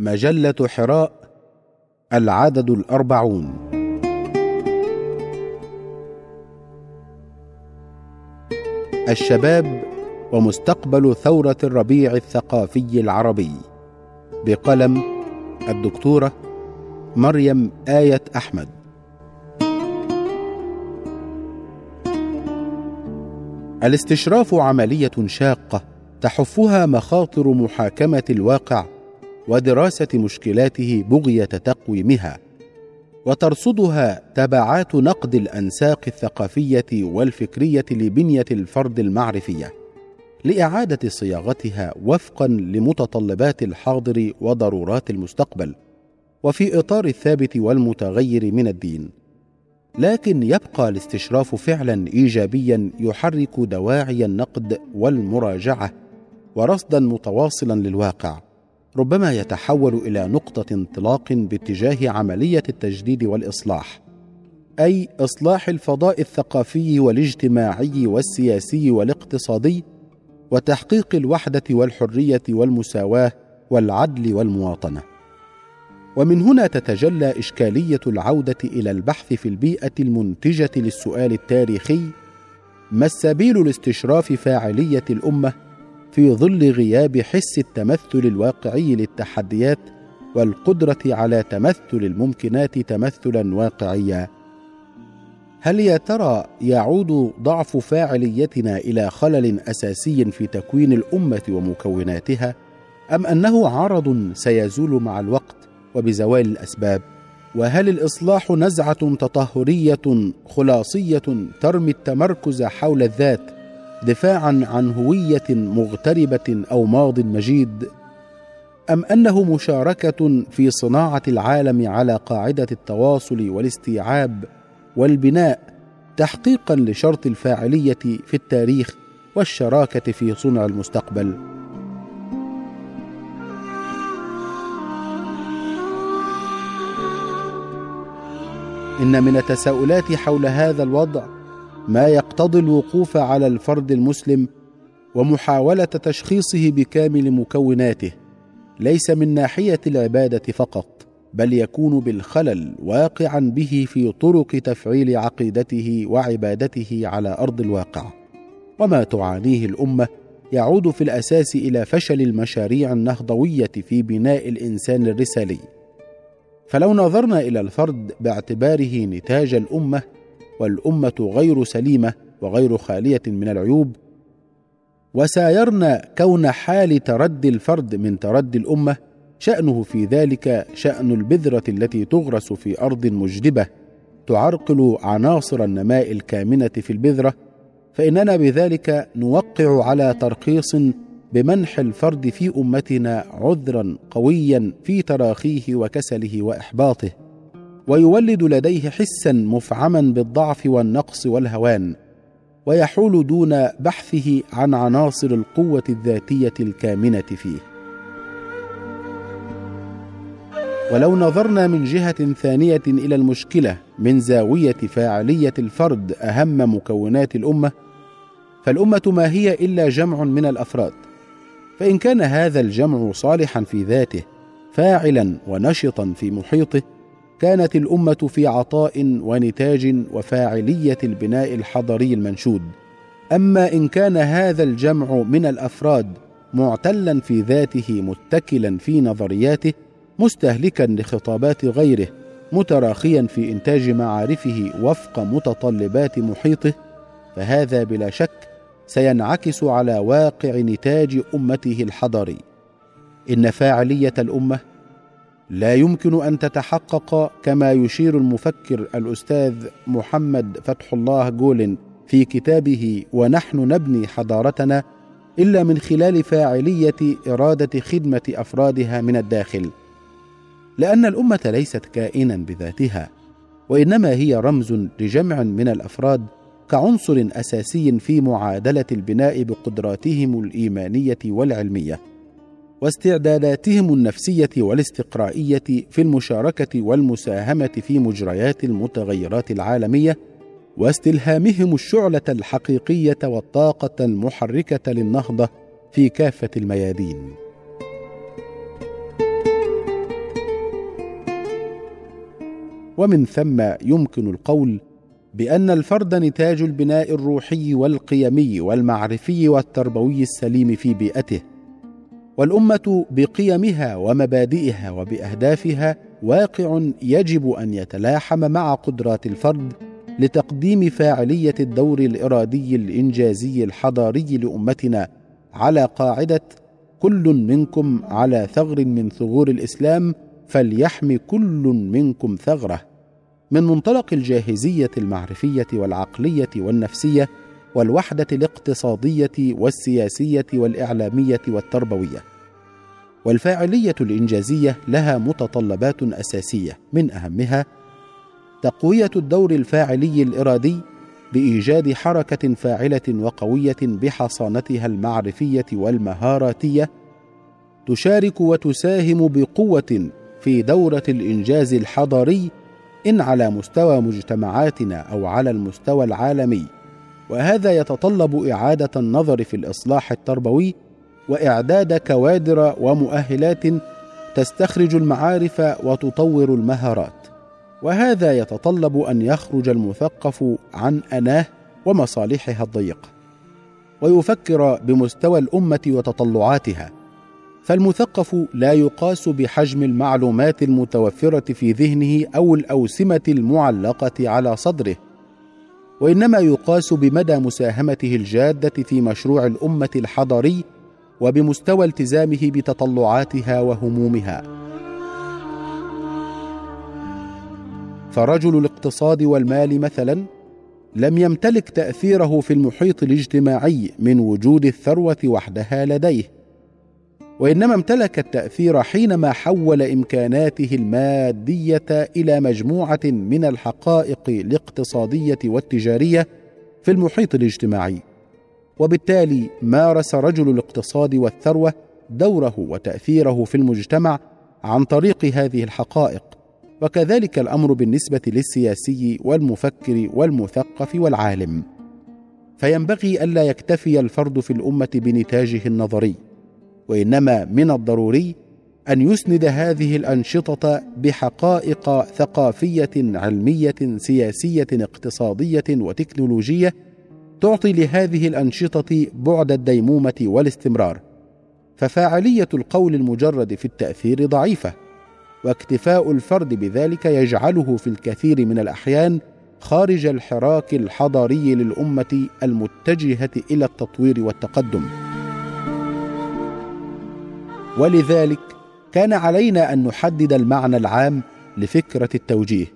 مجلة حراء العدد الأربعون. الشباب ومستقبل ثورة الربيع الثقافي العربي. بقلم الدكتورة مريم آية أحمد. الاستشراف عملية شاقة تحفها مخاطر محاكمة الواقع ودراسة مشكلاته بغية تقويمها وترصدها تبعات نقد الأنساق الثقافية والفكرية لبنية الفرد المعرفية لإعادة صياغتها وفقا لمتطلبات الحاضر وضرورات المستقبل وفي إطار الثابت والمتغير من الدين. لكن يبقى الاستشراف فعلا ايجابيا يحرك دواعي النقد والمراجعة ورصدا متواصلا للواقع. ربما يتحول إلى نقطة انطلاق باتجاه عملية التجديد والإصلاح أي إصلاح الفضاء الثقافي والاجتماعي والسياسي والاقتصادي وتحقيق الوحدة والحرية والمساواة والعدل والمواطنة. ومن هنا تتجلى إشكالية العودة إلى البحث في البيئة المنتجة للسؤال التاريخي ما السبيل لاستشراف فاعلية الأمة في ظل غياب حس التمثل الواقعي للتحديات والقدرة على تمثل الممكنات تمثلا واقعيا. هل يا ترى يعود ضعف فاعليتنا إلى خلل أساسي في تكوين الأمة ومكوناتها أم أنه عرض سيزول مع الوقت وبزوال الأسباب؟ وهل الإصلاح نزعة تطهرية خلاصية ترمي التمركز حول الذات دفاعا عن هوية مغتربة أو ماض مجيد أم أنه مشاركة في صناعة العالم على قاعدة التواصل والاستيعاب والبناء تحقيقا لشرط الفاعلية في التاريخ والشراكة في صنع المستقبل؟ إن من التساؤلات حول هذا الوضع ما يقتضي الوقوف على الفرد المسلم ومحاولة تشخيصه بكامل مكوناته ليس من ناحية العبادة فقط بل يكون بالخلل واقعا به في طرق تفعيل عقيدته وعبادته على أرض الواقع. وما تعانيه الأمة يعود في الأساس إلى فشل المشاريع النهضوية في بناء الإنسان الرسالي. فلو نظرنا إلى الفرد باعتباره نتاج الأمة والأمة غير سليمة وغير خالية من العيوب. وسايرنا كون حال تردي الفرد من تردي الأمة شأنه في ذلك شأن البذرة التي تغرس في أرض مجدبة تعرقل عناصر النماء الكامنة في البذرة. فإننا بذلك نوقع على ترخيص بمنح الفرد في أمتنا عذرا قويا في تراخيه وكسله وإحباطه. ويولد لديه حسا مفعما بالضعف والنقص والهوان ويحول دون بحثه عن عناصر القوة الذاتية الكامنة فيه. ولو نظرنا من جهة ثانية إلى المشكلة من زاوية فاعلية الفرد أهم مكونات الأمة فالأمة ما هي إلا جمع من الأفراد. فإن كان هذا الجمع صالحا في ذاته فاعلا ونشطا في محيطه كانت الأمة في عطاء ونتاج وفاعلية البناء الحضري المنشود. أما إن كان هذا الجمع من الأفراد معتلا في ذاته متكلا في نظرياته مستهلكا لخطابات غيره متراخيا في إنتاج معارفه وفق متطلبات محيطه فهذا بلا شك سينعكس على واقع نتاج أمته الحضري. إن فاعلية الأمة لا يمكن أن تتحقق كما يشير المفكر الأستاذ محمد فتح الله جولن في كتابه ونحن نبني حضارتنا إلا من خلال فاعلية إرادة خدمة أفرادها من الداخل. لأن الأمة ليست كائنا بذاتها وإنما هي رمز لجمع من الأفراد كعنصر أساسي في معادلة البناء بقدراتهم الإيمانية والعلمية. واستعداداتهم النفسية والاستقرائية في المشاركة والمساهمة في مجريات المتغيرات العالمية واستلهامهم الشعلة الحقيقية والطاقة المحركة للنهضة في كافة الميادين. ومن ثم يمكن القول بأن الفرد نتاج البناء الروحي والقيمي والمعرفي والتربوي السليم في بيئته والأمة بقيمها ومبادئها وبأهدافها واقع يجب أن يتلاحم مع قدرات الفرد لتقديم فاعلية الدور الإرادي الإنجازي الحضاري لأمتنا على قاعدة كل منكم على ثغر من ثغور الإسلام فليحم كل منكم ثغرة. من منطلق الجاهزية المعرفية والعقلية والنفسية والوحدة الاقتصادية والسياسية والإعلامية والتربوية. والفاعلية الإنجازية لها متطلبات أساسية من أهمها تقوية الدور الفاعلي الإرادي بإيجاد حركة فاعلة وقوية بحصانتها المعرفية والمهاراتية تشارك وتساهم بقوة في دورة الإنجاز الحضاري إن على مستوى مجتمعاتنا أو على المستوى العالمي. وهذا يتطلب إعادة النظر في الإصلاح التربوي وإعداد كوادر ومؤهلات تستخرج المعارف وتطور المهارات. وهذا يتطلب أن يخرج المثقف عن آناه ومصالحها الضيقه ويفكر بمستوى الأمة وتطلعاتها. فالمثقف لا يقاس بحجم المعلومات المتوفرة في ذهنه أو الأوسمة المعلقة على صدره. وإنما يقاس بمدى مساهمته الجادة في مشروع الأمة الحضاري وبمستوى التزامه بتطلعاتها وهمومها. فرجل الاقتصاد والمال مثلا لم يمتلك تأثيره في المحيط الاجتماعي من وجود الثروة وحدها لديه. وإنما امتلك التأثير حينما حول إمكاناته المادية إلى مجموعة من الحقائق الاقتصادية والتجارية في المحيط الاجتماعي. وبالتالي مارس رجل الاقتصاد والثروة دوره وتأثيره في المجتمع عن طريق هذه الحقائق وكذلك الأمر بالنسبة للسياسي والمفكر والمثقف والعالم. فينبغي ألا يكتفي الفرد في الأمة بنتاجه النظري. وإنما من الضروري أن يسند هذه الأنشطة بحقائق ثقافية علمية سياسية اقتصادية وتكنولوجية تعطي لهذه الأنشطة بعد الديمومة والاستمرار. ففاعلية القول المجرد في التأثير ضعيفة واكتفاء الفرد بذلك يجعله في الكثير من الأحيان خارج الحراك الحضاري للأمة المتجهة إلى التطوير والتقدم. ولذلك كان علينا أن نحدد المعنى العام لفكرة التوجيه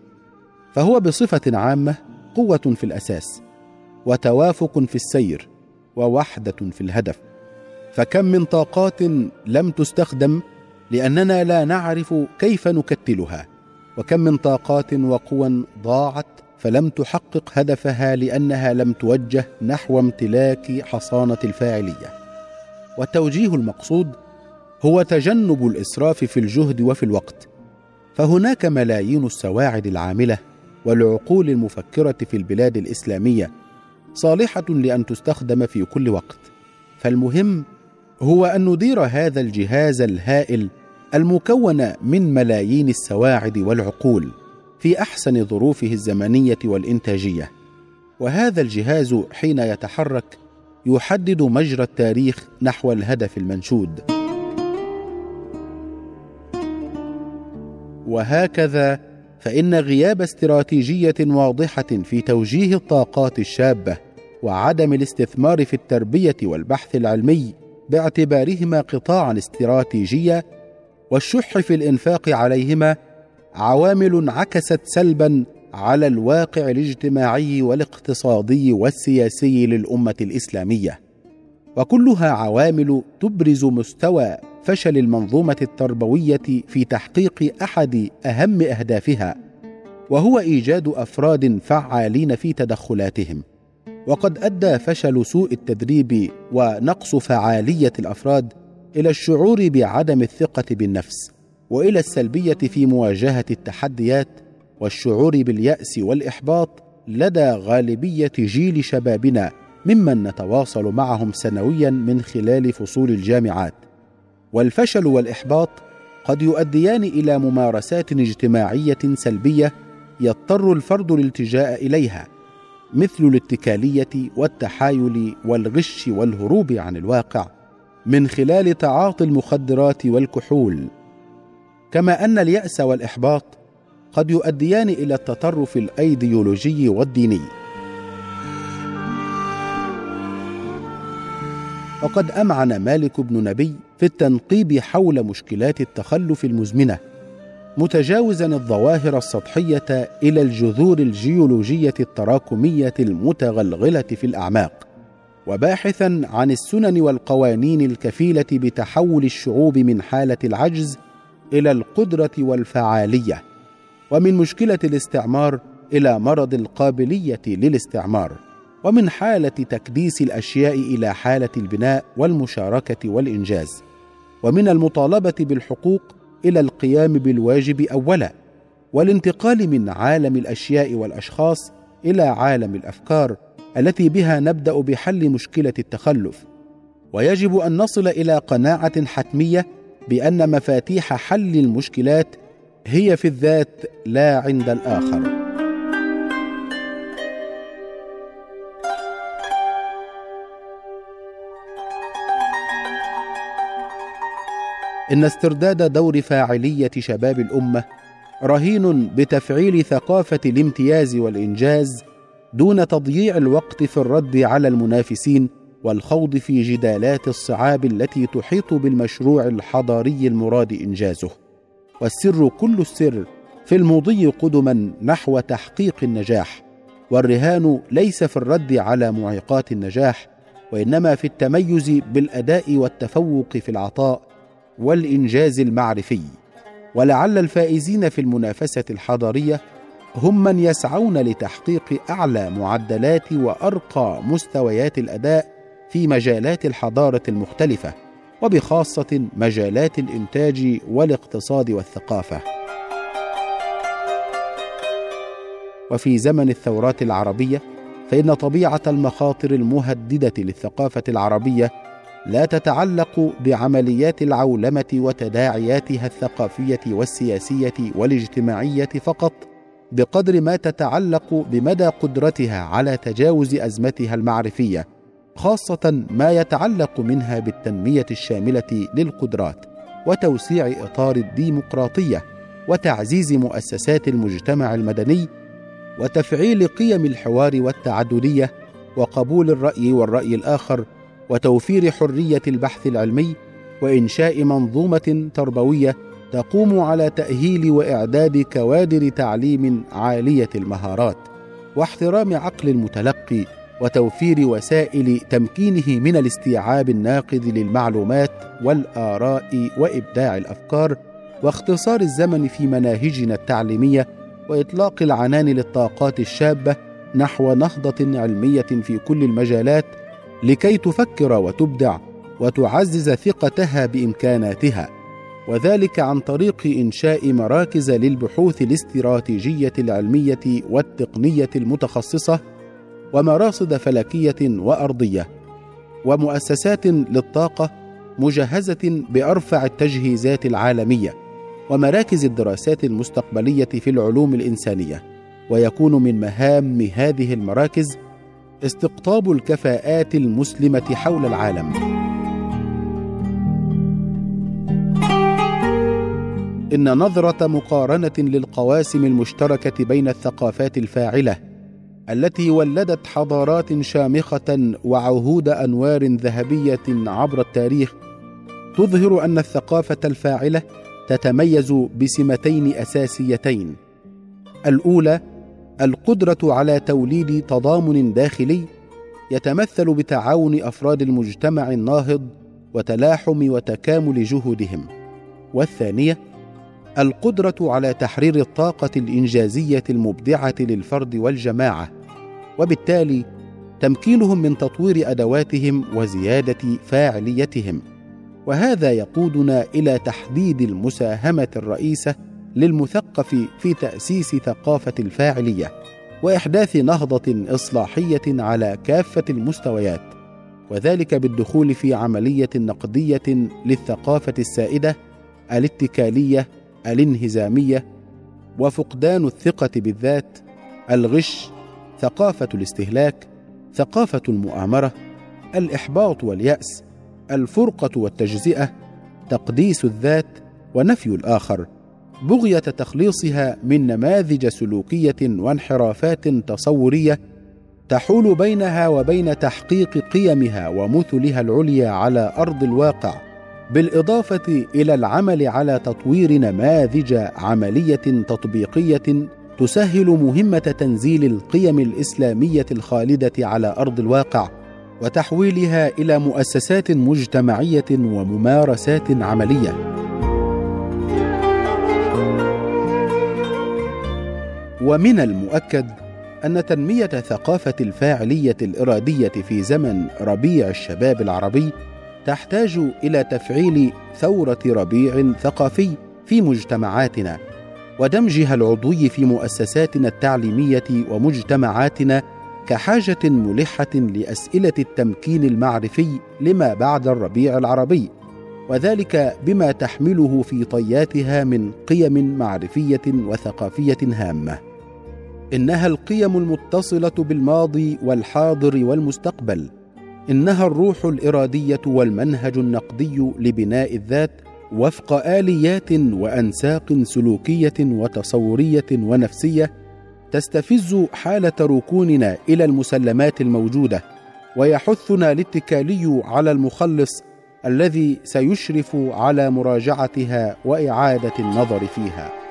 فهو بصفة عامة قوة في الأساس وتوافق في السير ووحدة في الهدف. فكم من طاقات لم تستخدم لأننا لا نعرف كيف نكتلها وكم من طاقات وقوى ضاعت فلم تحقق هدفها لأنها لم توجه نحو امتلاك حصانة الفاعلية. والتوجيه المقصود هو تجنب الإسراف في الجهد وفي الوقت فهناك ملايين السواعد العاملة والعقول المفكرة في البلاد الإسلامية صالحة لأن تستخدم في كل وقت فالمهم هو أن ندير هذا الجهاز الهائل المكون من ملايين السواعد والعقول في أحسن ظروفه الزمنية والإنتاجية وهذا الجهاز حين يتحرك يحدد مجرى التاريخ نحو الهدف المنشود. وهكذا فإن غياب استراتيجية واضحة في توجيه الطاقات الشابة وعدم الاستثمار في التربية والبحث العلمي باعتبارهما قطاعا استراتيجيا والشح في الإنفاق عليهما عوامل انعكست سلبا على الواقع الاجتماعي والاقتصادي والسياسي للأمة الإسلامية. وكلها عوامل تبرز مستوى فشل المنظومة التربوية في تحقيق أحد أهم أهدافها وهو إيجاد أفراد فعالين في تدخلاتهم. وقد أدى فشل سوء التدريب ونقص فعالية الأفراد إلى الشعور بعدم الثقة بالنفس وإلى السلبية في مواجهة التحديات والشعور باليأس والإحباط لدى غالبية جيل شبابنا ممن نتواصل معهم سنويا من خلال فصول الجامعات. والفشل والإحباط قد يؤديان إلى ممارسات اجتماعية سلبية يضطر الفرد الالتجاء إليها مثل الاتكالية والتحايل والغش والهروب عن الواقع من خلال تعاطي المخدرات والكحول. كما أن اليأس والإحباط قد يؤديان إلى التطرف الأيديولوجي والديني. وقد أمعن مالك بن نبي في التنقيب حول مشكلات التخلف المزمنة متجاوزا الظواهر السطحية إلى الجذور الجيولوجية التراكمية المتغلغلة في الأعماق وباحثا عن السنن والقوانين الكفيلة بتحول الشعوب من حالة العجز إلى القدرة والفعالية ومن مشكلة الاستعمار إلى مرض القابلية للاستعمار ومن حالة تكديس الأشياء إلى حالة البناء والمشاركة والإنجاز. ومن المطالبة بالحقوق إلى القيام بالواجب أولا والانتقال من عالم الأشياء والأشخاص إلى عالم الأفكار التي بها نبدأ بحل مشكلة التخلف. ويجب أن نصل إلى قناعة حتمية بأن مفاتيح حل المشكلات هي في الذات لا عند الآخر. إن استرداد دور فاعلية شباب الأمة رهين بتفعيل ثقافة الامتياز والإنجاز دون تضييع الوقت في الرد على المنافسين والخوض في جدالات الصعاب التي تحيط بالمشروع الحضاري المراد إنجازه. والسر كل السر في المضي قدما نحو تحقيق النجاح والرهان ليس في الرد على معيقات النجاح وإنما في التميز بالأداء والتفوق في العطاء والإنجاز المعرفي. ولعل الفائزين في المنافسة الحضاريه هم من يسعون لتحقيق أعلى معدلات وأرقى مستويات الأداء في مجالات الحضارة المختلفة وبخاصة مجالات الإنتاج والاقتصاد والثقافة. وفي زمن الثورات العربية فإن طبيعة المخاطر المهددة للثقافة العربية لا تتعلق بعمليات العولمة وتداعياتها الثقافية والسياسية والاجتماعية فقط بقدر ما تتعلق بمدى قدرتها على تجاوز أزمتها المعرفية خاصة ما يتعلق منها بالتنمية الشاملة للقدرات وتوسيع إطار الديمقراطية وتعزيز مؤسسات المجتمع المدني وتفعيل قيم الحوار والتعددية وقبول الرأي والرأي الآخر وتوفير حرية البحث العلمي وإنشاء منظومة تربوية تقوم على تأهيل وإعداد كوادر تعليم عالية المهارات واحترام عقل المتلقي وتوفير وسائل تمكينه من الاستيعاب الناقد للمعلومات والآراء وإبداع الأفكار واختصار الزمن في مناهجنا التعليمية وإطلاق العنان للطاقات الشابة نحو نهضة علمية في كل المجالات لكي تفكر وتبدع وتعزز ثقتها بإمكاناتها وذلك عن طريق إنشاء مراكز للبحوث الاستراتيجية العلمية والتقنية المتخصصة ومراصد فلكية وأرضية ومؤسسات للطاقة مجهزة بأرفع التجهيزات العالمية ومراكز الدراسات المستقبلية في العلوم الإنسانية ويكون من مهام هذه المراكز استقطاب الكفاءات المسلمة حول العالم. إن نظرة مقارنة للقواسم المشتركة بين الثقافات الفاعلة التي ولدت حضارات شامخة وعهود أنوار ذهبية عبر التاريخ تظهر أن الثقافة الفاعلة تتميز بسمتين أساسيتين. الأولى القدرة على توليد تضامن داخلي يتمثل بتعاون أفراد المجتمع الناهض وتلاحم وتكامل جهودهم. والثانية القدرة على تحرير الطاقة الإنجازية المبدعة للفرد والجماعة وبالتالي تمكينهم من تطوير أدواتهم وزيادة فاعليتهم. وهذا يقودنا إلى تحديد المساهمة الرئيسة للمثقف في تأسيس ثقافة الفاعلية وإحداث نهضة إصلاحية على كافة المستويات وذلك بالدخول في عملية نقدية للثقافة السائدة الاتكالية الانهزامية وفقدان الثقة بالذات الغش ثقافة الاستهلاك ثقافة المؤامرة الإحباط واليأس الفرقة والتجزئة تقديس الذات ونفي الآخر. بغية تخليصها من نماذج سلوكية وانحرافات تصورية تحول بينها وبين تحقيق قيمها ومثلها العليا على أرض الواقع بالإضافة إلى العمل على تطوير نماذج عملية تطبيقية تسهل مهمة تنزيل القيم الإسلامية الخالدة على أرض الواقع وتحويلها إلى مؤسسات مجتمعية وممارسات عملية. ومن المؤكد أن تنمية ثقافة الفاعلية الإرادية في زمن ربيع الشباب العربي تحتاج إلى تفعيل ثورة ربيع ثقافي في مجتمعاتنا ودمجها العضوي في مؤسساتنا التعليمية ومجتمعاتنا كحاجة ملحة لأسئلة التمكين المعرفي لما بعد الربيع العربي وذلك بما تحمله في طياتها من قيم معرفية وثقافية هامة. إنها القيم المتصلة بالماضي والحاضر والمستقبل. إنها الروح الإرادية والمنهج النقدي لبناء الذات وفق آليات وأنساق سلوكية وتصورية ونفسية تستفز حالة ركوننا إلى المسلمات الموجودة ويحثنا الاتكالي على المخلص الذي سيشرف على مراجعتها وإعادة النظر فيها.